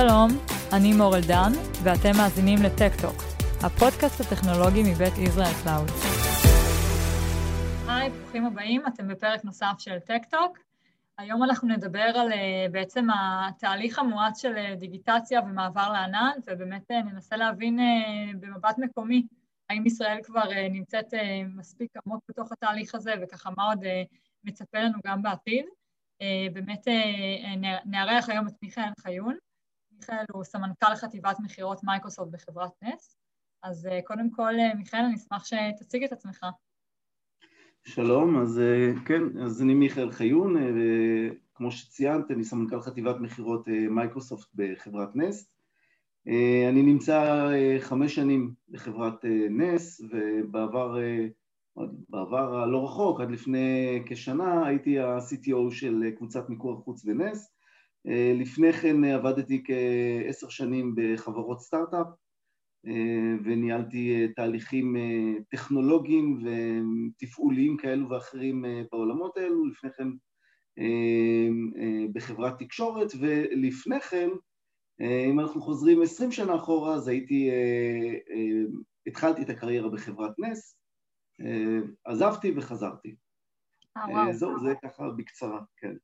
שלום, אני מור אלדן, ואתם מאזינים לטק-טוק, הפודקאסט הטכנולוגי מבית ישראל קלאוד. היי, ברוכים הבאים, אתם בפרק נוסף של טק-טוק. היום אנחנו נדבר על אה, בעצם התהליך המואץ של אה, דיגיטציה ומעבר לענן, ובאמת אה, ננסה להבין במבט מקומי האם ישראל כבר נמצאת מספיק עמוק בתוך התהליך הזה, וככה מה עוד מצפה לנו גם בעתיד. באמת נארח היום את מיכאל חיון. מיכאל הוא סמנכ"ל חטיבת מכירות מייקרוסופט בחברת נס. אז קודם כל, מיכאל, אני אשמח שתציג את עצמך. שלום, אז אה, כן, אז אני מיכאל חיון, אה, וכמו שציינת, אני סמנכ"ל חטיבת מכירות אה, מייקרוסופט בחברת נס. אני נמצא חמש שנים בחברת נס, ובעבר, בעבר הלא רחוק, עד לפני כשנה, הייתי ה-CTO של קבוצת מיקור החוץ בנס. לפני כן עבדתי כעשר שנים בחברות סטארט-אפ, אה, וניהלתי אה, תהליכים אה, טכנולוגיים ותפעוליים כאלו ואחרים בעולמות האלו, לפני כן בחברת תקשורת, ולפני כן, אם אנחנו חוזרים עשרים שנה אחורה, אז הייתי, התחלתי את הקריירה בחברת נס, עזבתי וחזרתי. זהו, זה ככה בקצרה, כן.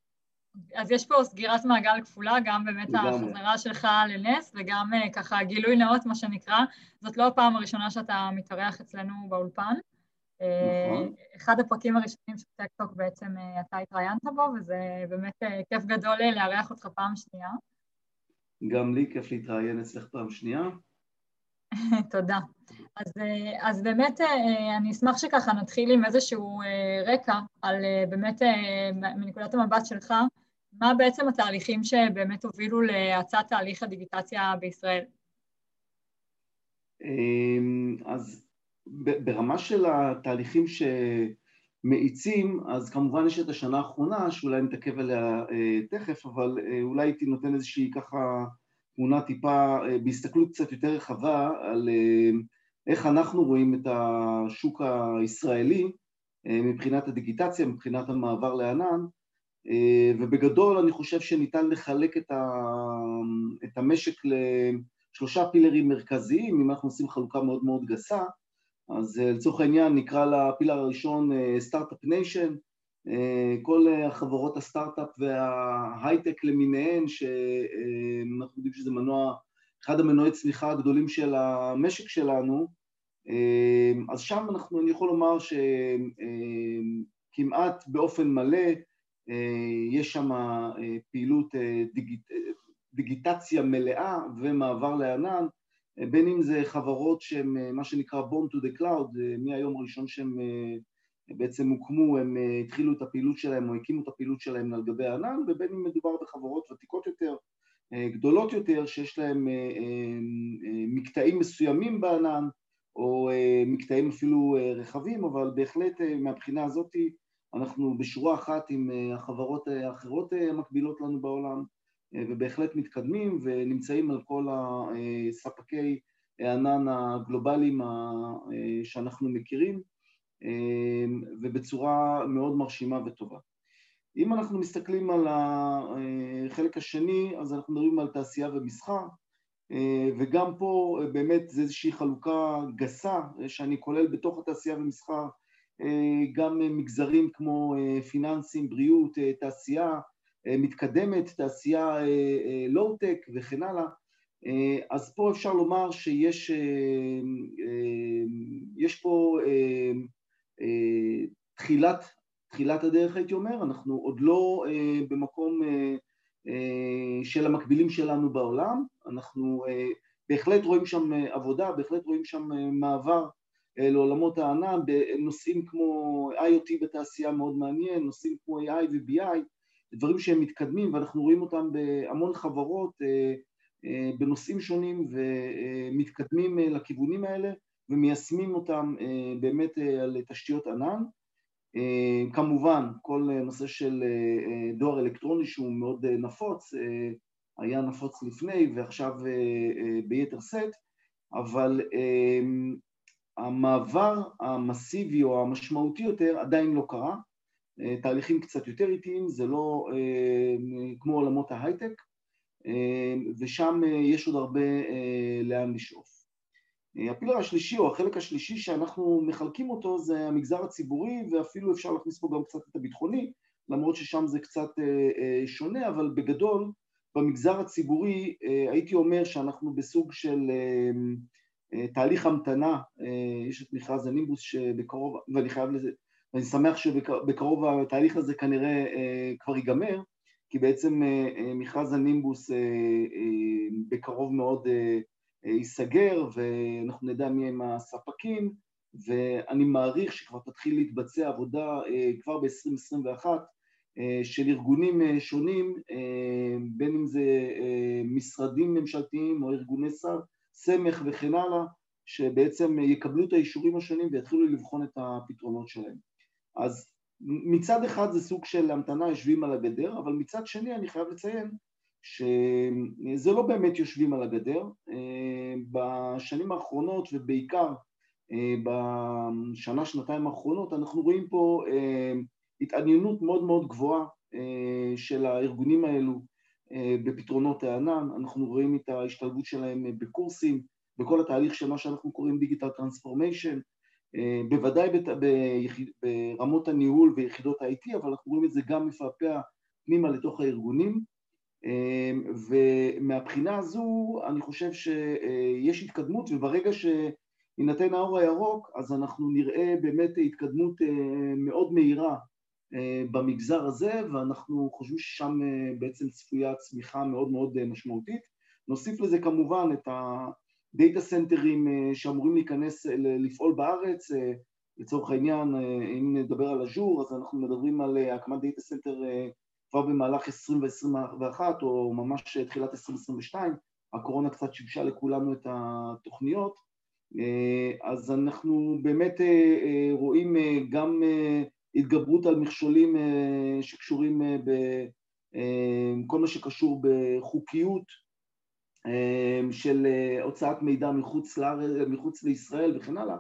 אז יש פה סגירת מעגל כפולה, גם באמת החזרה שלך לנס וגם אה, ככה גילוי נאות, מה שנקרא. זאת לא הפעם הראשונה שאתה מתארח אצלנו באולפן. נכון. אחד הפרקים הראשונים של טקטוק בעצם אה, אתה התראיינת בו, וזה באמת אה, כיף גדול לארח אותך פעם שנייה. גם לי כיף להתראיין אצלך פעם שנייה. תודה. אז, אז באמת אני אשמח שככה נתחיל עם איזשהו רקע על באמת מנקודת המבט שלך, מה בעצם התהליכים שבאמת הובילו להצעת תהליך הדיגיטציה בישראל? אמ, אז ברמה של התהליכים שמאיצים, אז כמובן יש את השנה האחרונה, שאולי נתעכב עליה אה, תכף, אבל אה, אולי הייתי נותן איזושהי ככה תמונה טיפה, אה, בהסתכלות קצת יותר רחבה, על איך אנחנו רואים את השוק הישראלי מבחינת הדיגיטציה, מבחינת המעבר לענן, ובגדול אני חושב שניתן לחלק את, ה, את המשק לשלושה pillar ים מרכזיים, אם אנחנו עושים חלוקה מאוד מאוד גסה, אז אה, לצורך העניין נקרא ל pillar הראשון סטארט-אפ אה, nation, כל החברות הסטארט-אפ וההייטק למיניהן, שאנחנו יודעים שזה מנוע, אחד המנועי צמיחה הגדולים של המשק שלנו, אז שם אנחנו, אני יכול לומר שכמעט באופן מלא אה, יש שם אה, פעילות אה, דיגיט, דיגיטציה מלאה ומעבר לענן, בין אם זה חברות שהן מה שנקרא Born to the Cloud, מהיום הראשון שהם בעצם הוקמו, הם התחילו את הפעילות שלהם או הקימו את הפעילות שלהם על גבי הענן, ובין אם מדובר בחברות ותיקות יותר, גדולות יותר, שיש להם מקטעים מסוימים בענן, או מקטעים אפילו רחבים, אבל בהחלט מהבחינה הזאתי אנחנו בשורה אחת עם אה, החברות אה, האחרות אה, המקבילות לנו בעולם ובהחלט מתקדמים ונמצאים על כל הספקי הענן הגלובליים שאנחנו מכירים ובצורה מאוד מרשימה וטובה. אם אנחנו מסתכלים על החלק השני, אז אנחנו מדברים על תעשייה ומסחר, וגם פה באמת זה איזושהי חלוקה גסה שאני כולל בתוך התעשייה ומסחר גם מגזרים כמו אה, פיננסים, בריאות, אה, תעשייה מתקדמת, תעשייה לואו-טק וכן הלאה. אז פה אפשר לומר שיש יש פה תחילת, תחילת הדרך הייתי אומר, אנחנו עוד לא במקום של המקבילים שלנו בעולם, אנחנו בהחלט רואים שם עבודה, בהחלט רואים שם מעבר אה, לעולמות הענן בנושאים כמו IoT בתעשייה מאוד מעניין, נושאים כמו AI ו-BI, דברים שהם מתקדמים ואנחנו רואים אותם בהמון חברות אה, אה, בנושאים שונים ומתקדמים לכיוונים האלה ומיישמים אותם באמת על תשתיות ענן. כמובן כל נושא של דואר אלקטרוני שהוא מאוד נפוץ, היה נפוץ לפני ועכשיו ביתר שאת, אבל המעבר המסיבי או המשמעותי יותר עדיין לא קרה, אה, תהליכים קצת יותר איטיים, זה לא אה, כמו עולמות ההייטק, ושם יש עוד הרבה לאן לשאוף. הפילר השלישי או החלק השלישי שאנחנו מחלקים אותו זה המגזר הציבורי ואפילו אפשר להכניס פה גם קצת את הביטחוני למרות ששם זה קצת שונה אבל בגדול במגזר הציבורי הייתי אומר שאנחנו בסוג של תהליך המתנה, יש את מכרז הנימבוס שבקרוב, ואני חייב לזה, ואני שמח שבקרוב התהליך הזה כנראה כבר ייגמר, כי בעצם מכרז הנימבוס בקרוב מאוד ייסגר ואנחנו נדע מי הם הספקים ואני מעריך שכבר תתחיל להתבצע עבודה כבר ב-2021 של ארגונים שונים, בין אם זה משרדים ממשלתיים או ארגוני סמך וכן הלאה, שבעצם יקבלו את האישורים השונים ויתחילו לבחון את הפתרונות שלהם. אז מצד אחד זה סוג של המתנה יושבים על הגדר, אבל מצד שני אני חייב לציין שזה לא באמת יושבים על הגדר. בשנים האחרונות ובעיקר בשנה, שנתיים האחרונות אנחנו רואים פה התעניינות מאוד מאוד גבוהה של הארגונים האלו בפתרונות הענן, אנחנו רואים את ההשתלבות שלהם בקורסים, בכל התהליך של מה שאנחנו קוראים דיגיטל טרנספורמיישן, בוודאי ברמות הניהול ויחידות ה-IT, אבל אנחנו רואים את זה גם מפעפע פנימה לתוך הארגונים, ומהבחינה הזו אני חושב שיש התקדמות, וברגע שיינתן האור הירוק, אז אנחנו נראה באמת התקדמות מאוד מהירה במגזר הזה, ואנחנו חושבים ששם בעצם צפויה צמיחה מאוד מאוד משמעותית. נוסיף לזה כמובן את הדאטה סנטרים שאמורים להיכנס, לפעול בארץ, לצורך העניין, אם נדבר על אג'ור, אז אנחנו מדברים על הקמת data center כבר במהלך 2021 או ממש תחילת 2022, הקורונה קצת שיבשה לכולנו את התוכניות, אז אנחנו באמת רואים גם התגברות על מכשולים שקשורים בכל מה שקשור בחוקיות של הוצאת מידע מחוץ, לארץ, מחוץ לישראל וכן הלאה,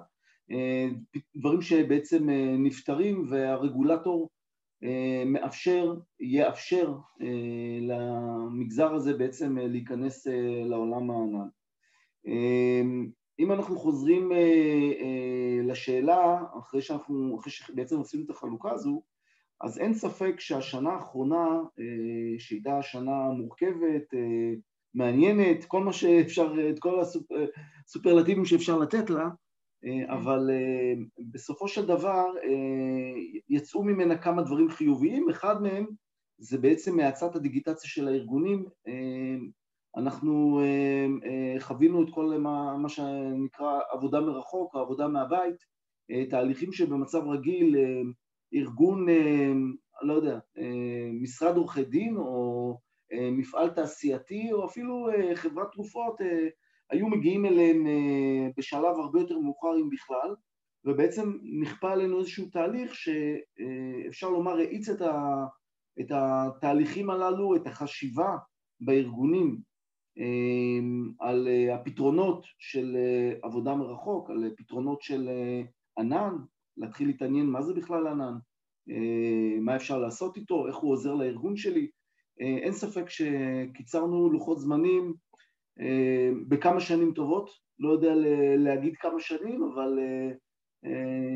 דברים שבעצם נפתרים והרגולטור מאפשר, יאפשר למגזר הזה בעצם להיכנס לעולם הענן. אם אנחנו חוזרים לשאלה, אחרי שאנחנו, אחרי שבעצם עשינו את החלוקה הזו, אז אין ספק שהשנה האחרונה, שהייתה שנה מורכבת, מעניינת, כל מה שאפשר, את כל הסופרלטיבים שאפשר לתת לה, אבל בסופו של דבר יצאו ממנה כמה דברים חיוביים, אחד מהם זה בעצם מהאצת הדיגיטציה של הארגונים, אנחנו חווינו את כל מה, מה שנקרא עבודה מרחוק, עבודה מהבית, תהליכים שבמצב רגיל ארגון, לא יודע, משרד עורכי דין או מפעל תעשייתי או אפילו חברת תרופות היו מגיעים אליהם בשלב הרבה יותר מאוחר אם בכלל ובעצם נכפה עלינו איזשהו תהליך שאפשר לומר האיץ את התהליכים הללו, את החשיבה בארגונים על הפתרונות של עבודה מרחוק, על פתרונות של ענן, להתחיל להתעניין מה זה בכלל ענן, מה אפשר לעשות איתו, איך הוא עוזר לארגון שלי. אין ספק שקיצרנו לוחות זמנים בכמה שנים טובות, לא יודע להגיד כמה שנים, אבל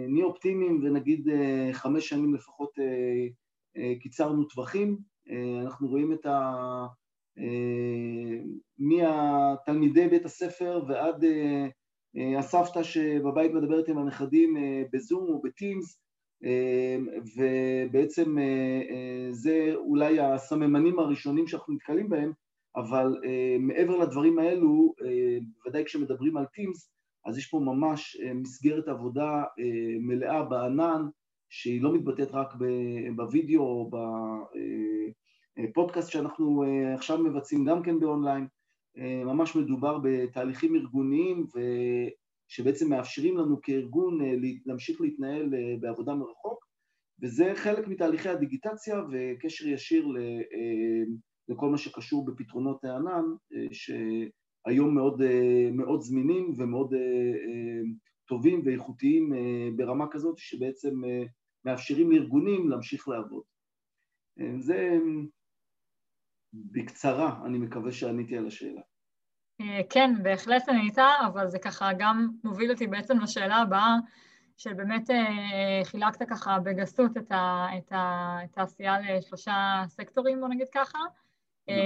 נהיה אופטימיים ונגיד חמש שנים לפחות קיצרנו טווחים. אנחנו רואים את ה... מהתלמידי בית הספר ועד הסבתא שבבית מדברת עם הנכדים בזום או בטימס, ובעצם זה אולי הסממנים הראשונים שאנחנו נתקלים בהם, אבל מעבר לדברים האלו, ודאי כשמדברים על טימס, אז יש פה ממש מסגרת עבודה מלאה בענן, שהיא לא מתבטאת רק בווידאו או בפודקאסט שאנחנו עכשיו מבצעים גם כן באונליין, ממש מדובר בתהליכים ארגוניים שבעצם מאפשרים לנו כארגון להמשיך להתנהל בעבודה מרחוק, וזה חלק מתהליכי הדיגיטציה וקשר ישיר לכל מה שקשור בפתרונות הענן, שהיום מאוד, מאוד זמינים ומאוד טובים ואיכותיים ברמה כזאת שבעצם מאפשרים לארגונים להמשיך לעבוד. זה בקצרה, אני מקווה שעניתי על השאלה. כן, בהחלט ענית, אבל זה ככה גם מוביל אותי בעצם לשאלה הבאה, שבאמת חילקת ככה בגסות את העשייה לשלושה סקטורים, בוא נגיד ככה. נכון.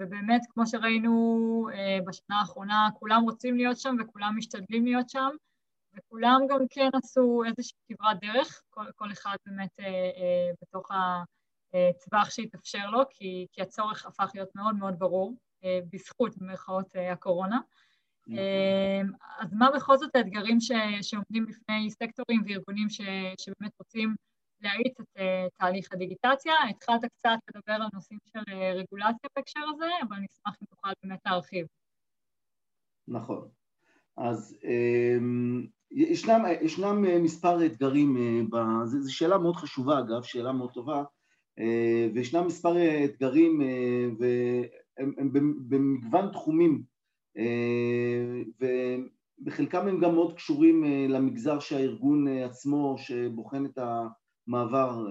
ובאמת, כמו שראינו בשנה האחרונה, כולם רוצים להיות שם וכולם משתדלים להיות שם, וכולם גם כן עשו איזושהי כברת דרך, כל, כל אחד באמת בתוך הצווח שהתאפשר לו, כי, כי הצורך הפך להיות מאוד מאוד ברור, בזכות, במירכאות, הקורונה. נכון. אז מה בכל זאת האתגרים ש, שעומדים בפני סקטורים וארגונים ש, שבאמת רוצים להאיץ את תהליך הדיגיטציה. התחלת קצת לדבר על נושאים של רגולציה בהקשר הזה, אבל אני אשמח אם תוכל באמת להרחיב. נכון. אז um, ישנם, ישנם מספר אתגרים, זו שאלה מאוד חשובה אגב, שאלה מאוד טובה, וישנם מספר אתגרים uh, והם הם במגוון תחומים, ובחלקם הם גם מאוד קשורים למגזר שהארגון עצמו, שבוחן את ה... מעבר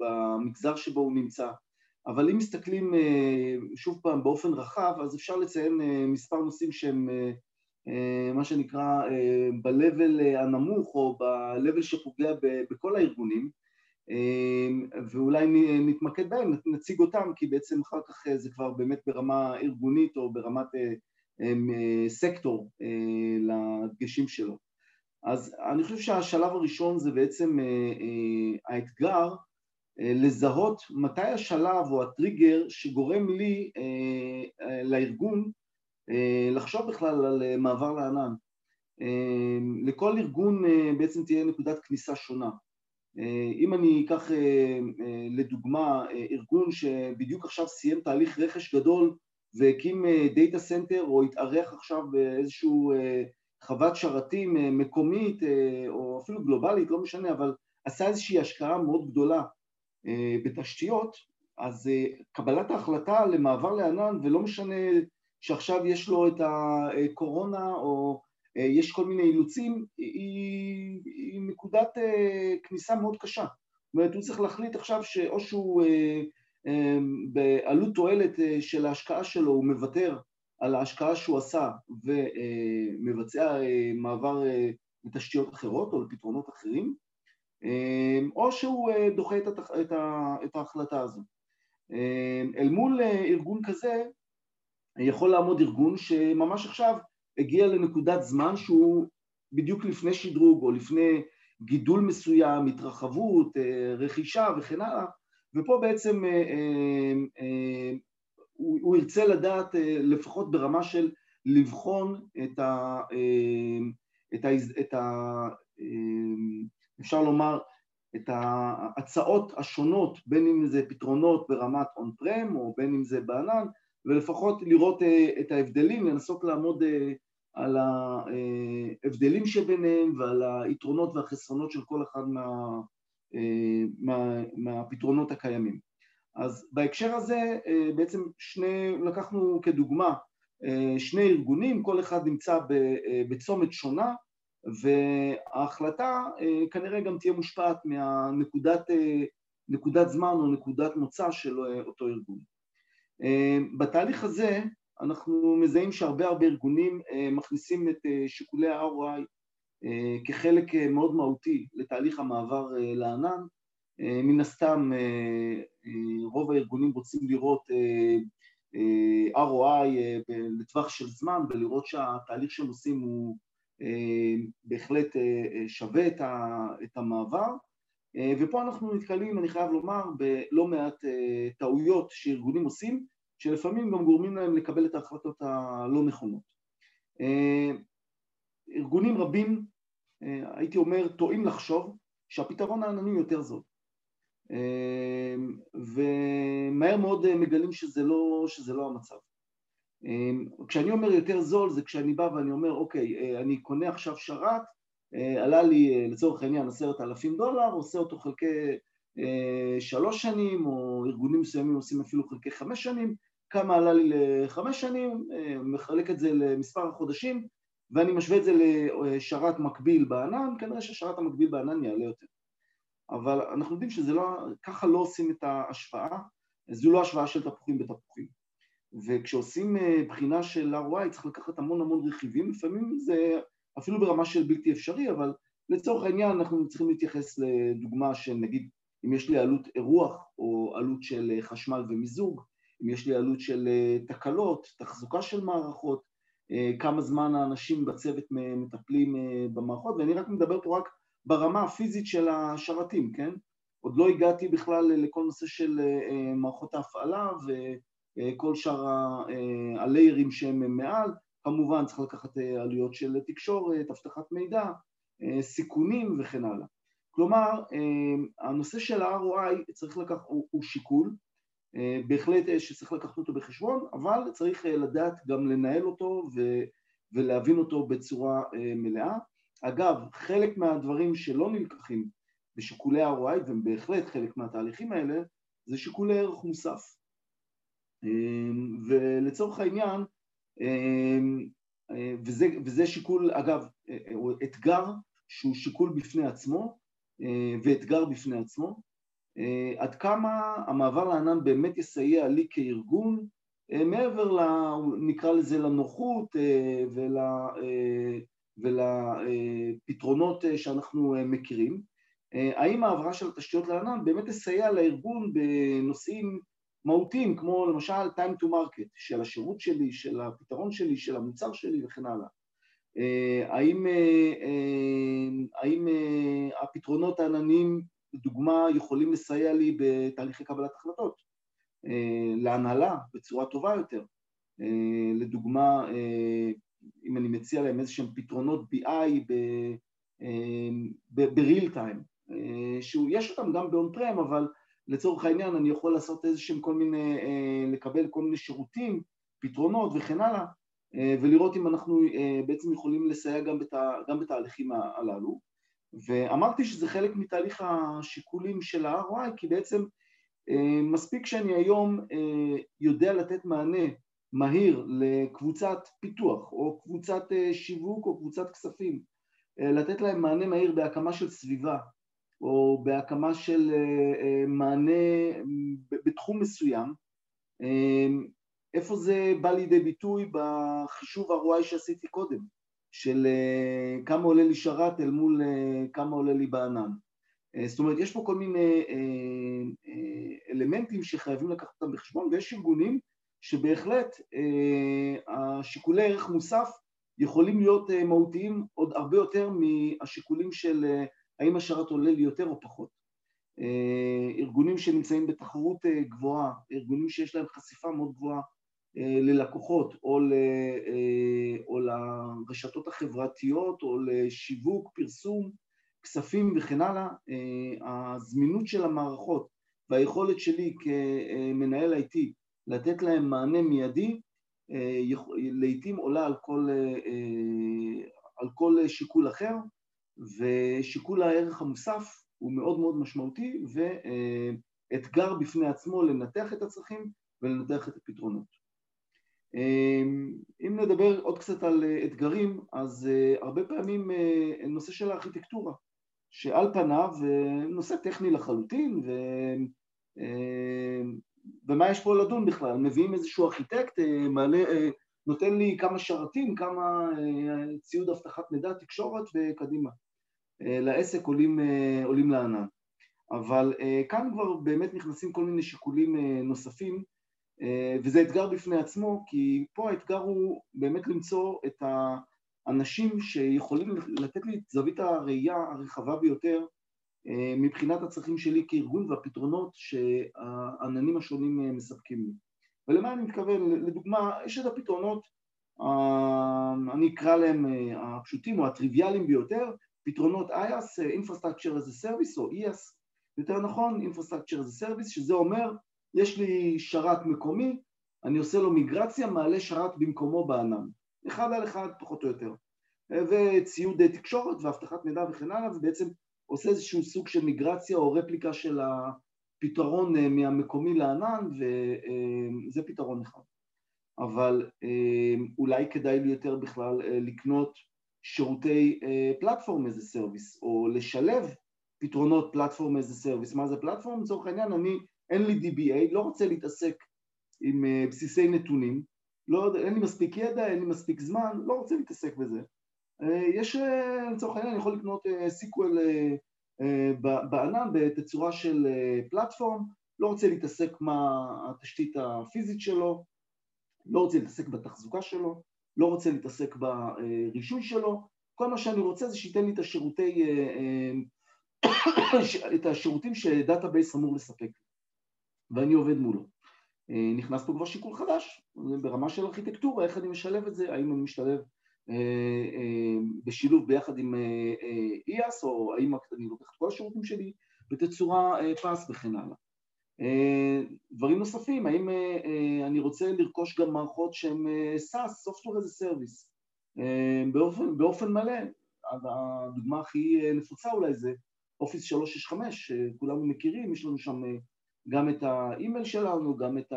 במגזר שבו הוא נמצא. אבל אם מסתכלים אה, שוב פעם באופן רחב, אז אפשר לציין אה, מספר נושאים שהם אה, מה שנקרא ב-level הנמוך או ב-level שפוגע בכל הארגונים, ואולי נתמקד בהם, נציג אותם, כי בעצם אחר כך זה כבר באמת ברמה ארגונית או ברמת סקטור לדגשים שלו. אז אני חושב שהשלב הראשון זה בעצם אה, אה, האתגר אה, לזהות מתי השלב או הטריגר שגורם לי, לארגון, לחשוב בכלל על מעבר לענן. לכל ארגון בעצם תהיה נקודת כניסה שונה. אם אני אקח לדוגמה ארגון שבדיוק עכשיו סיים תהליך רכש גדול והקים data center או התארח עכשיו באיזשהו חוות שרתים אה, מקומית אה, או אפילו גלובלית, לא משנה, אבל עשה איזושהי השקעה מאוד גדולה אה, בתשתיות, אז קבלת ההחלטה למעבר לענן, ולא משנה שעכשיו יש לו את הקורונה או יש כל מיני אילוצים, היא, היא נקודת כניסה מאוד קשה. זאת אומרת, הוא צריך להחליט עכשיו שאו שהוא בעלות תועלת של ההשקעה שלו הוא מוותר על ההשקעה שהוא עשה ומבצע אה, מעבר אה, לתשתיות אחרות או לפתרונות אחרים, אה, או שהוא דוחה את ההחלטה הזו. אל מול ארגון כזה יכול לעמוד ארגון שממש עכשיו הגיע לנקודת זמן שהוא בדיוק לפני שדרוג או לפני גידול מסוים, התרחבות, רכישה וכן הלאה, ופה בעצם הוא, הוא ירצה לדעת אה, לפחות ברמה של לבחון את ה... אה, את ה... את ה אה, אפשר לומר, את ההצעות השונות, בין אם זה פתרונות ברמת און פרם או בין אם זה בענן, ולפחות לראות את ההבדלים, לנסות לעמוד על ההבדלים שביניהם ועל היתרונות והחסרונות של כל אחד מה, מה, מהפתרונות הקיימים. אז בהקשר הזה אה, בעצם שני, לקחנו כדוגמה אה, שני ארגונים, כל אחד נמצא אה, בצומת שונה וההחלטה כנראה גם תהיה מושפעת מהנקודת נקודת זמן או נקודת מוצא של אותו ארגון. בתהליך הזה אנחנו מזהים שהרבה הרבה ארגונים מכניסים את שיקולי ה-ROI כחלק מאוד מהותי לתהליך המעבר לענן. אה, מן הסתם אה, אה, רוב הארגונים רוצים לראות ROI לטווח של זמן ולראות שהתהליך שהם עושים הוא בהחלט שווה את המעבר ופה אנחנו נתקלים, אני חייב לומר, בלא מעט טעויות שארגונים עושים שלפעמים גם גורמים להם לקבל את ההחלטות הלא נכונות. ארגונים רבים, הייתי אומר, טועים לחשוב שהפתרון הענני יותר זול. ומהר מאוד אה, מגלים שזה לא, שזה לא המצב. כשאני אומר יותר זול זה כשאני בא ואני אומר אוקיי, אה, אני קונה עכשיו שרת, אה, עלה לי לצורך העניין עשרת אלפים דולר, עושה אותו חלקי שלוש שנים, או ארגונים מסוימים עושים אפילו חלקי חמש שנים, כמה עלה לי לחמש שנים, מחלק את זה למספר החודשים, ואני משווה את זה לשרת מקביל בענן, כנראה שהשרת המקביל בענן יעלה יותר. אבל אנחנו יודעים שזה לא, ככה לא עושים את ההשוואה, זו לא השוואה של תפוחים בתפוחים. וכשעושים בחינה של ROI צריך לקחת המון המון רכיבים, לפעמים זה אפילו ברמה של בלתי אפשרי, אבל לצורך העניין אנחנו צריכים להתייחס לדוגמה של נגיד אם יש לי עלות אירוח או עלות של חשמל ומיזוג, אם יש לי עלות של תקלות, תחזוקה של מערכות, כמה זמן האנשים בצוות מטפלים במערכות, ואני רק מדבר פה רק ברמה הפיזית של השרתים, כן? עוד לא הגעתי בכלל לכל נושא של מערכות ההפעלה וכל שאר הליירים שהם מעל, כמובן צריך לקחת עלויות של תקשורת, אבטחת מידע, סיכונים וכן הלאה. כלומר, הנושא של ה-ROI צריך לקחת, הוא, הוא שיקול, בהחלט שצריך לקחת אותו בחשבון, אבל צריך לדעת גם לנהל אותו ו, ולהבין אותו בצורה מלאה. אגב, חלק מהדברים שלא נלקחים בשיקולי ה-ROI, והם בהחלט חלק מהתהליכים האלה, זה שיקולי ערך מוסף. ולצורך העניין, וזה, וזה שיקול, אגב, אתגר שהוא שיקול בפני עצמו ואתגר בפני עצמו, עד כמה המעבר לענן באמת יסייע לי כארגון מעבר, ל, נקרא לזה, לנוחות ול, ולפתרונות שאנחנו מכירים, האם העברה של התשתיות לענן באמת תסייע לארגון בנושאים מהותיים כמו למשל time to market של השירות שלי, של הפתרון שלי, של המוצר שלי וכן הלאה. האם, האם הפתרונות העננים, לדוגמה, יכולים לסייע לי בתהליכי קבלת החלטות, להנהלה בצורה טובה יותר, לדוגמה, אם אני מציע להם איזה שהם פתרונות BI time, שיש אותם גם ב-on prem, אבל לצורך העניין אני יכול לעשות איזה שהם כל מיני, לקבל כל מיני שירותים, פתרונות וכן הלאה, ולראות אם אנחנו בעצם יכולים לסייע גם, בת, גם בתהליכים הללו. ואמרתי שזה חלק מתהליך השיקולים של ה-ROI, כי בעצם מספיק שאני היום יודע לתת מענה מהיר לקבוצת פיתוח, או קבוצת שיווק, או קבוצת כספים, לתת להם מענה מהיר בהקמה של סביבה, או בהקמה של מענה בתחום מסוים, איפה זה בא לידי ביטוי בחישוב ה-ROI שעשיתי קודם, של כמה עולה לי שרת אל מול כמה עולה לי בענן. זאת אומרת, יש פה כל מיני אלמנטים שחייבים לקחת אותם בחשבון, ויש ארגונים שבהחלט השיקולי ערך מוסף יכולים להיות מהותיים עוד הרבה יותר מהשיקולים של האם השרת עולה לי יותר או פחות. ארגונים שנמצאים בתחרות גבוהה, ארגונים שיש להם חשיפה מאוד גבוהה ללקוחות או, ל, או לרשתות החברתיות או לשיווק, פרסום, כספים וכן הלאה, הזמינות של המערכות והיכולת שלי כמנהל IT לתת להם מענה מיידי לעיתים עולה על כל, על כל שיקול אחר ושיקול הערך המוסף הוא מאוד מאוד משמעותי ואתגר בפני עצמו לנתח את הצרכים ולנתח את הפתרונות. אם נדבר עוד קצת על אתגרים, אז הרבה פעמים נושא של הארכיטקטורה, שעל פניו נושא טכני לחלוטין, ו... ומה יש פה לדון בכלל? מביאים איזשהו ארכיטקט, מעלה, נותן לי כמה שרתים, כמה ציוד אבטחת מידע, תקשורת וקדימה. לעסק עולים, עולים לענן. אבל כאן כבר באמת נכנסים כל מיני שיקולים נוספים וזה אתגר בפני עצמו, כי פה האתגר הוא באמת למצוא את האנשים שיכולים לתת לי את זווית הראייה הרחבה ביותר מבחינת הצרכים שלי כארגון והפתרונות שהעננים השונים מספקים לי. ולמה אני מתכוון? לדוגמה, יש את הפתרונות, אני אקרא להם הפשוטים או הטריוויאליים ביותר, פתרונות IaaS, Infrastructure as a Service או ES, יותר נכון, Infrastructure as a Service, שזה אומר יש לי שרת מקומי, אני עושה לו מיגרציה, מעלה שרת במקומו בענן, אחד על אחד פחות או יותר, וציוד תקשורת ואבטחת מידע וכן הלאה, ובעצם עושה איזשהו סוג של מיגרציה או רפליקה של הפתרון מהמקומי לענן, וזה פתרון אחד. אבל אולי כדאי לי יותר בכלל לקנות שירותי platform as a service, או לשלב פתרונות platform as a service. מה זה platform? לצורך העניין אני אין לי DBA, לא רוצה להתעסק עם בסיסי נתונים, לא, אין לי מספיק ידע, אין לי מספיק זמן, לא רוצה להתעסק בזה. יש, לצורך העניין, אני יכול לקנות SQL בענן בתצורה של platform, לא רוצה להתעסק מה התשתית הפיזית שלו, לא רוצה להתעסק בתחזוקה שלו, לא רוצה להתעסק ברישוי שלו, כל מה שאני רוצה זה שייתן לי את השירותי, את השירותים ש database אמור לספק ואני עובד מולו. נכנס פה כבר שיקול חדש, ברמה של ארכיטקטורה, איך אני משלב את זה, האם אני משתלב בשילוב ביחד עם IaaS או האם אני לוקח את כל השירותים שלי בתצורה PaaS וכן הלאה. דברים נוספים, האם אני רוצה לרכוש גם מערכות שהן SaaS, Software as a Service, באופן, באופן מלא, הדוגמה הכי נפוצה אולי זה אופיס 365, שכולנו מכירים, יש לנו שם גם את האימייל שלנו, גם את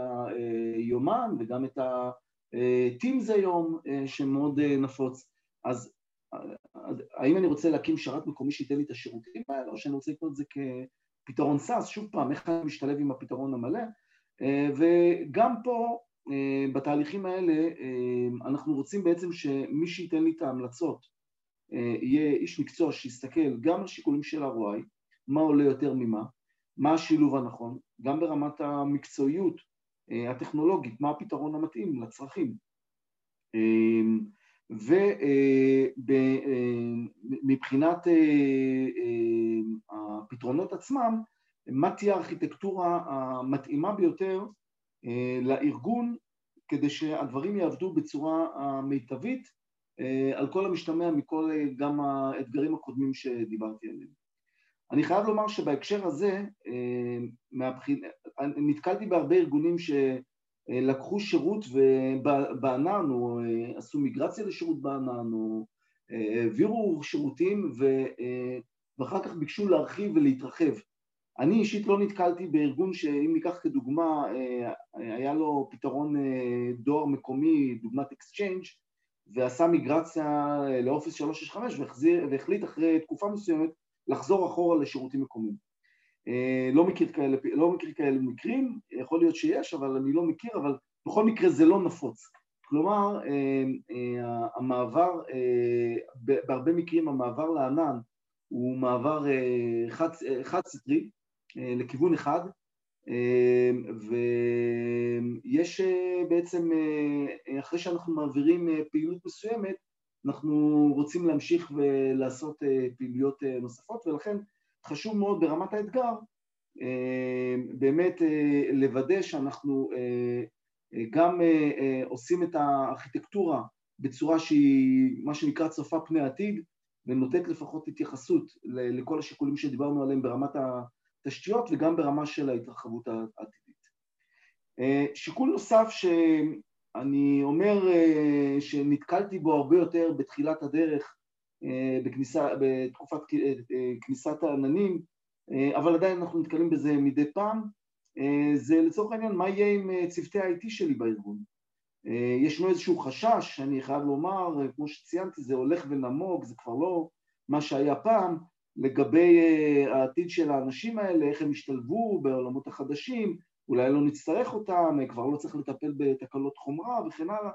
היומן וגם את ה-Teams היום שמאוד נפוץ, אז האם אני רוצה להקים שרת מקומי שייתן לי את השירותים האלה, או שאני רוצה לקנות את זה כפתרון SaaS, שוב פעם, איך אני משתלב עם הפתרון המלא, וגם פה בתהליכים האלה אנחנו רוצים בעצם שמי שייתן לי את ההמלצות יהיה איש מקצוע שיסתכל גם על שיקולים של ROI, מה עולה יותר ממה, מה השילוב הנכון, גם ברמת המקצועיות הטכנולוגית, מה הפתרון המתאים לצרכים. ומבחינת הפתרונות עצמם, מה תהיה הארכיטקטורה המתאימה ביותר לארגון כדי שהדברים יעבדו בצורה המיטבית על כל המשתמע מכל גם האתגרים הקודמים שדיברתי עליהם. אני חייב לומר שבהקשר הזה נתקלתי בהרבה ארגונים שלקחו שירות בענן או עשו מיגרציה לשירות בענן או העבירו שירותים ואחר כך ביקשו להרחיב ולהתרחב. אני אישית לא נתקלתי בארגון שאם ניקח כדוגמה היה לו פתרון דואר מקומי, דוגמת Exchange ועשה מיגרציה ל Office 365 והחליט אחרי תקופה מסוימת לחזור אחורה לשירותים מקומיים. לא מכיר כאלה, לא מכיר כאלה מקרים, יכול להיות שיש, אבל אני לא מכיר, אבל בכל מקרה זה לא נפוץ. כלומר, המעבר, בהרבה מקרים המעבר לענן הוא מעבר חד, חד סטרי לכיוון אחד, ויש בעצם, אחרי שאנחנו מעבירים פעילות מסוימת, אנחנו רוצים להמשיך ולעשות פעילויות נוספות ולכן חשוב מאוד ברמת האתגר באמת לוודא שאנחנו גם עושים את הארכיטקטורה בצורה שהיא מה שנקרא צופה פני עתיד ונותנת לפחות התייחסות לכל השיקולים שדיברנו עליהם ברמת התשתיות וגם ברמה של ההתרחבות העתידית. שיקול נוסף ש... אני אומר שנתקלתי בו הרבה יותר בתחילת הדרך בכניסה, בתקופת כניסת העננים, אבל עדיין אנחנו נתקלים בזה מדי פעם, זה לצורך העניין מה יהיה עם צוותי ה-IT שלי בארגון. ישנו איזשהו חשש, אני חייב לומר, כמו שציינתי, זה הולך ונמוג, זה כבר לא מה שהיה פעם, לגבי העתיד של האנשים האלה, איך הם ישתלבו בעולמות החדשים, אולי לא נצטרך אותם, כבר לא צריך לטפל בתקלות חומרה וכן הלאה.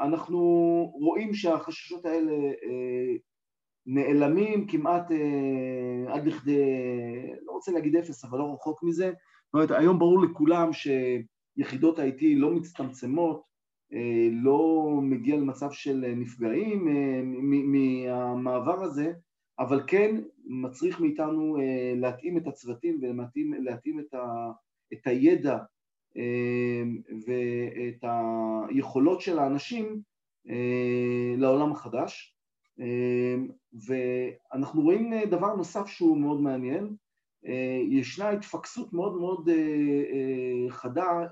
אנחנו רואים שהחששות האלה נעלמים כמעט עד לכדי, לא רוצה להגיד אפס, אבל לא רחוק מזה. זאת אומרת, היום ברור לכולם שיחידות ה-IT לא מצטמצמות, לא מגיע למצב של נפגעים מהמעבר הזה, אבל כן מצריך מאיתנו להתאים את הצוותים ולהתאים את ה... את הידע ואת היכולות של האנשים לעולם החדש ואנחנו רואים דבר נוסף שהוא מאוד מעניין, ישנה התפקסות מאוד מאוד חדה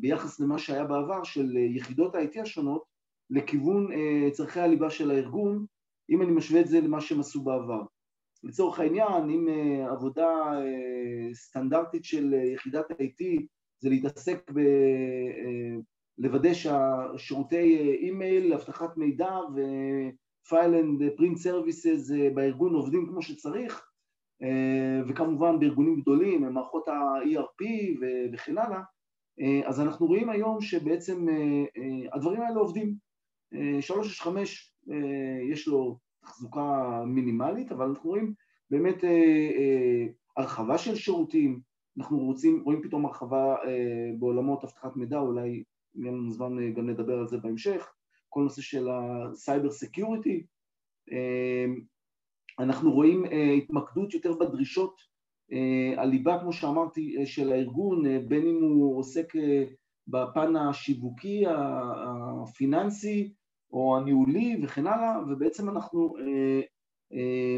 ביחס למה שהיה בעבר של יחידות ה-IT השונות לכיוון צורכי הליבה של הארגון, אם אני משווה את זה למה שהם עשו בעבר. לצורך העניין, אם עבודה סטנדרטית של יחידת ה-IT זה להתעסק ב... לוודא שהשירותי אימייל, אבטחת מידע ו-file and print services בארגון עובדים כמו שצריך, וכמובן בארגונים גדולים, מערכות ה-ERP וכן הלאה, אז אנחנו רואים היום שבעצם הדברים האלה עובדים. 365 יש לו תחזוקה מינימלית, אבל אנחנו רואים באמת הרחבה של שירותים, אנחנו רוצים, רואים פתאום הרחבה בעולמות אבטחת מידע, אולי יהיה לנו זמן גם לדבר על זה בהמשך, כל נושא של ה cyber security, אנחנו רואים התמקדות יותר בדרישות הליבה, כמו שאמרתי, של הארגון, בין אם הוא עוסק בפן השיווקי, הפיננסי או הניהולי וכן הלאה, ובעצם אנחנו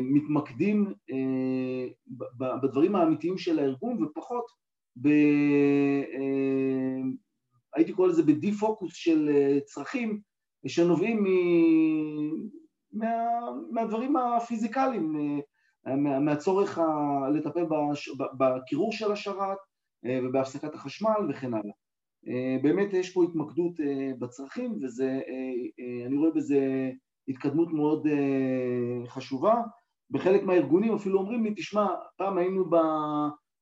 מתמקדים בדברים האמיתיים של הארגון ופחות ב... הייתי קורא לזה בדי-פוקוס של צרכים שנובעים מה, מהדברים הפיזיקליים, מה, מהצורך ה, לטפל בש, בקירור של השרת ובהפסקת החשמל וכן הלאה. באמת יש פה התמקדות בצרכים וזה, אני רואה בזה התקדמות מאוד חשובה. בחלק מהארגונים אפילו אומרים לי, תשמע, פעם היינו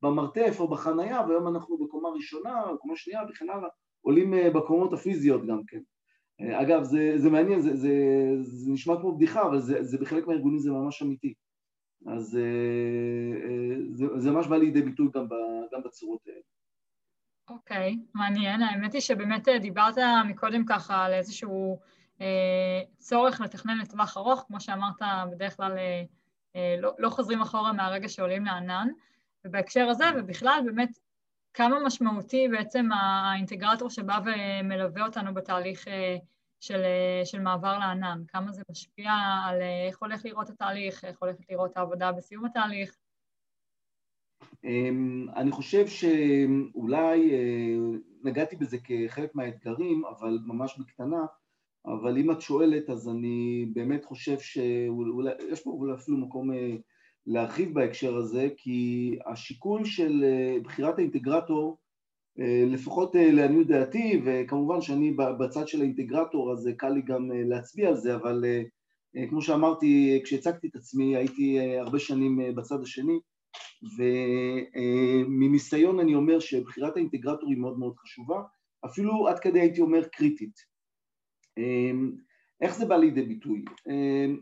במרתף או בחנייה והיום אנחנו בקומה ראשונה קומה שנייה וכן הלאה, עולים בקומות הפיזיות גם כן. אגב, זה, זה מעניין, זה, זה, זה נשמע כמו בדיחה, אבל זה, זה בחלק מהארגונים זה ממש אמיתי. אז זה, זה ממש בא לידי ביטוי גם, ב, גם בצורות האלה. אוקיי, okay, מעניין. האמת היא שבאמת דיברת מקודם ככה על איזשהו אה, צורך לתכנן לטווח ארוך, כמו שאמרת, בדרך כלל אה, אה, לא, לא חוזרים אחורה מהרגע שעולים לענן, ובהקשר הזה, ובכלל באמת כמה משמעותי בעצם האינטגרטור שבא ומלווה אותנו בתהליך אה, של, אה, של מעבר לענן, כמה זה משפיע על אה, איך הולך לראות התהליך, איך הולכת לראות העבודה בסיום התהליך. אמ, אני חושב שאולי נגעתי בזה כחלק מהאתגרים, אבל ממש בקטנה, אבל אם את שואלת אז אני באמת חושב שיש פה אולי אפילו מקום להרחיב בהקשר הזה, כי השיקול של אה, בחירת האינטגרטור, אה, לפחות אה, לעניות דעתי, וכמובן שאני בצד של האינטגרטור אז קל לי גם להצביע על זה, אבל כמו שאמרתי, כשהצגתי את עצמי הייתי הרבה שנים בצד השני, ומניסיון אני אומר שבחירת האינטגרטור היא מאוד מאוד חשובה, אפילו עד כדי הייתי אומר קריטית. איך זה בא לידי ביטוי? אמ,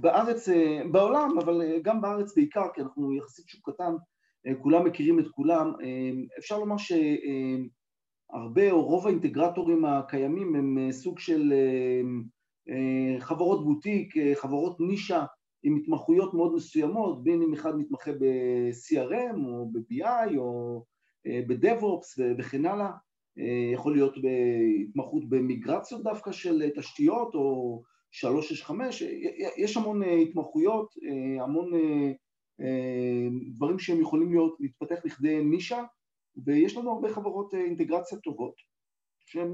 בארץ, אה, בעולם, אבל אה, גם בארץ בעיקר, כי אנחנו יחסית שוק קטן, אה, כולם מכירים את כולם, אמ, אפשר לומר שהרבה או רוב האינטגרטורים הקיימים הם סוג של חברות בוטיק, חברות נישה עם התמחויות מאוד מסוימות, בין אם אחד מתמחה ב-CRM או ב-BI או ב-DevOps וכן הלאה, אה, יכול להיות בהתמחות במיגרציות דווקא של תשתיות או 365, אה, יש המון אה, התמחויות, המון דברים שהם יכולים להיות, להתפתח לכדי נישה ויש לנו הרבה חברות אינטגרציה טובות שהן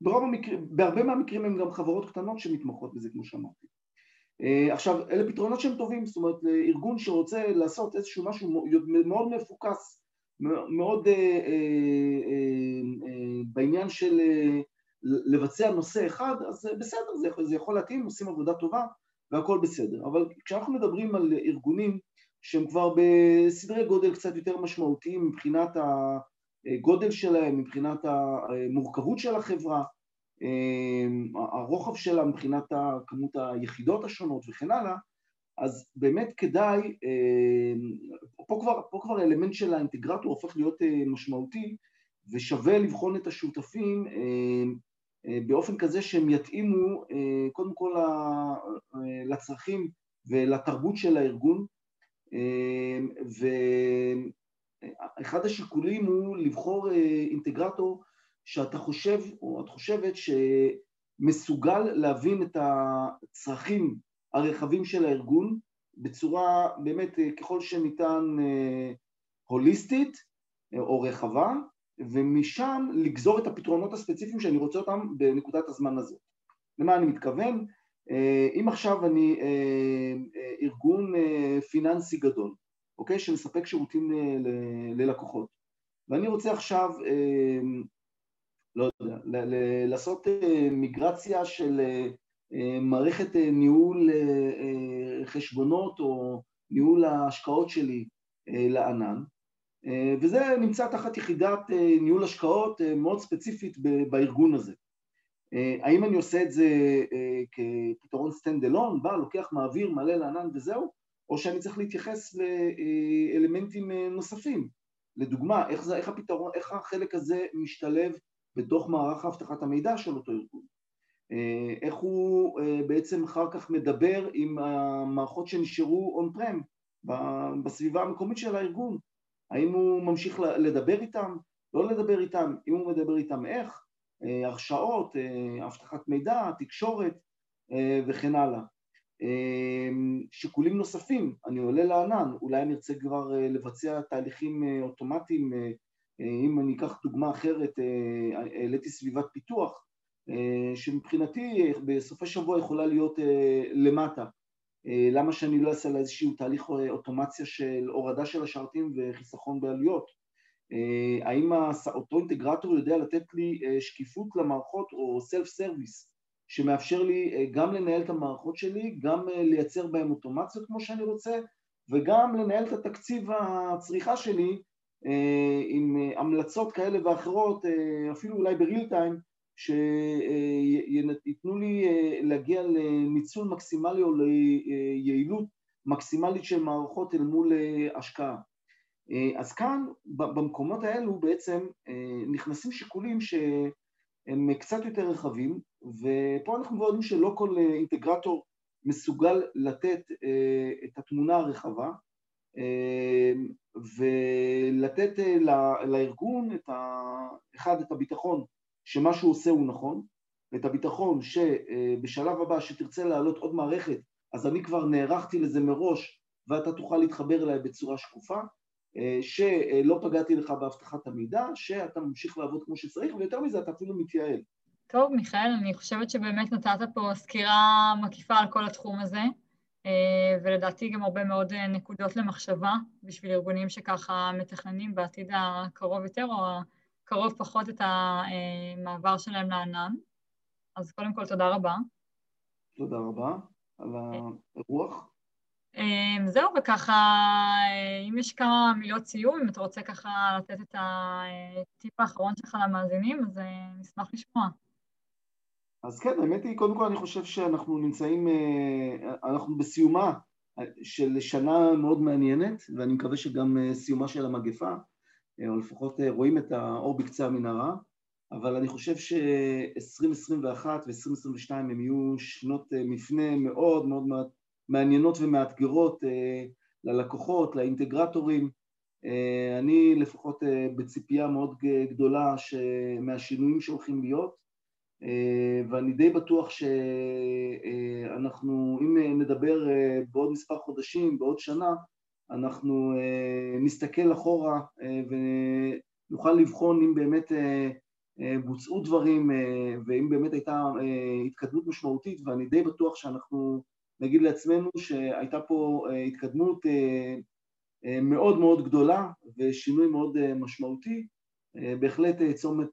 ברוב המקרים, בהרבה מהמקרים הן גם חברות קטנות שמתמחות בזה כמו שאמרתי. עכשיו אלה פתרונות שהם טובים, זאת אומרת ארגון שרוצה לעשות איזשהו משהו מאוד מפוקס מאוד אה, אה, אה, בעניין של לבצע נושא אחד, אז בסדר, זה, זה יכול להתאים, עושים עבודה טובה והכל בסדר. אבל כשאנחנו מדברים על ארגונים שהם כבר בסדרי גודל קצת יותר משמעותיים מבחינת הגודל שלהם, מבחינת המורכבות של החברה, הרוחב שלה מבחינת כמות היחידות השונות וכן הלאה, אז באמת כדאי, אה, פה כבר, פה כבר האלמנט של האינטגרטור הופך להיות אה, משמעותי ושווה לבחון את השותפים אה, באופן כזה שהם יתאימו קודם כל לצרכים ולתרבות של הארגון. ואחד השיקולים הוא לבחור אינטגרטור שאתה חושב או את חושבת שמסוגל להבין את הצרכים הרחבים של הארגון בצורה באמת אה, ככל שניתן אה, הוליסטית אה, או רחבה ומשם לגזור את הפתרונות הספציפיים שאני רוצה אותם בנקודת הזמן הזאת. למה אני מתכוון? אם עכשיו אני ארגון פיננסי גדול, אוקיי? שמספק שירותים ללקוחות ואני רוצה עכשיו, לא יודע, לעשות מיגרציה של מערכת אה, ניהול אה, אה, חשבונות או ניהול ההשקעות שלי לענן, וזה נמצא תחת יחידת ניהול השקעות מאוד ספציפית בארגון הזה. האם אני עושה את זה כפתרון stand alone, בא, לוקח, מעביר, מעלה לענן וזהו, או שאני צריך להתייחס לאלמנטים נוספים. לדוגמה, איך, זה, איך, הפתרון, איך החלק הזה משתלב בתוך מערך אבטחת המידע של אותו ארגון. איך הוא בעצם אחר כך מדבר עם המערכות שנשארו on-prem בסביבה המקומית של הארגון. האם הוא ממשיך לדבר איתם, לא לדבר איתם, אם הוא מדבר איתם איך, הרשאות, אבטחת מידע, תקשורת וכן הלאה. שיקולים נוספים, אני עולה לענן, אולי אני ארצה כבר לבצע תהליכים אוטומטיים, אם אני אקח דוגמה אחרת, העליתי סביבת פיתוח, שמבחינתי בסופי שבוע יכולה להיות למטה. למה שאני לא אעשה לה איזשהו תהליך אוטומציה של הורדה של השרתים וחיסכון בעלויות? האם אותו אינטגרטור יודע לתת לי שקיפות למערכות או סלף סרוויס שמאפשר לי גם לנהל את המערכות שלי, גם לייצר בהן אוטומציות כמו שאני רוצה וגם לנהל את התקציב הצריכה שלי עם המלצות כאלה ואחרות, אפילו אולי בריל טיים, שייתנו לי להגיע לניצול מקסימלי או ליעילות מקסימלית של מערכות אל מול השקעה. אז כאן, במקומות האלו בעצם נכנסים שיקולים שהם קצת יותר רחבים, ופה אנחנו כבר יודעים שלא כל אינטגרטור מסוגל לתת את התמונה הרחבה, ולתת לארגון את ה... אחד, את הביטחון שמה שהוא עושה הוא נכון, ואת הביטחון שבשלב הבא שתרצה להעלות עוד מערכת, אז אני כבר נערכתי לזה מראש ואתה תוכל להתחבר אליי בצורה שקופה, שלא פגעתי לך באבטחת המידע, שאתה ממשיך לעבוד כמו שצריך, ויותר מזה אתה אפילו מתייעל. טוב, מיכאל, אני חושבת שבאמת נתת פה סקירה מקיפה על כל התחום הזה, ולדעתי גם הרבה מאוד נקודות למחשבה בשביל ארגונים שככה מתכננים בעתיד הקרוב יותר, או קרוב פחות את המעבר שלהם לענן. אז קודם כל, תודה רבה. תודה רבה על הרוח. זהו, וככה, אם יש כמה מילות סיום, אם אתה רוצה ככה לתת את הטיפ האחרון שלך למאזינים, אז נשמח לשמוע. אז כן, האמת היא, קודם כל אני חושב שאנחנו נמצאים, אנחנו בסיומה של שנה מאוד מעניינת, ואני מקווה שגם סיומה של המגפה. או לפחות רואים את האור בקצה המנהרה, אבל אני חושב ש-2021 ו-2022 הם יהיו שנות מפנה מאוד מאוד מעניינות ומאתגרות ללקוחות, לאינטגרטורים. אני לפחות בציפייה מאוד גדולה מהשינויים שהולכים להיות, ואני די בטוח שאנחנו, אם נדבר בעוד מספר חודשים, בעוד שנה, אנחנו נסתכל אחורה ונוכל לבחון אם באמת בוצעו דברים ואם באמת הייתה התקדמות משמעותית ואני די בטוח שאנחנו נגיד לעצמנו שהייתה פה התקדמות מאוד מאוד גדולה ושינוי מאוד משמעותי בהחלט צומת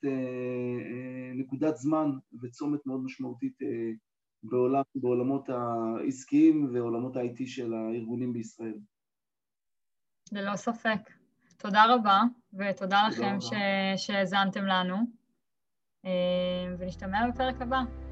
נקודת זמן וצומת מאוד משמעותית בעולם, בעולמות העסקיים ועולמות ה-IT של הארגונים בישראל. ללא ספק. תודה רבה, ותודה לכם שהאזנתם לנו, ונשתמע בפרק הבא.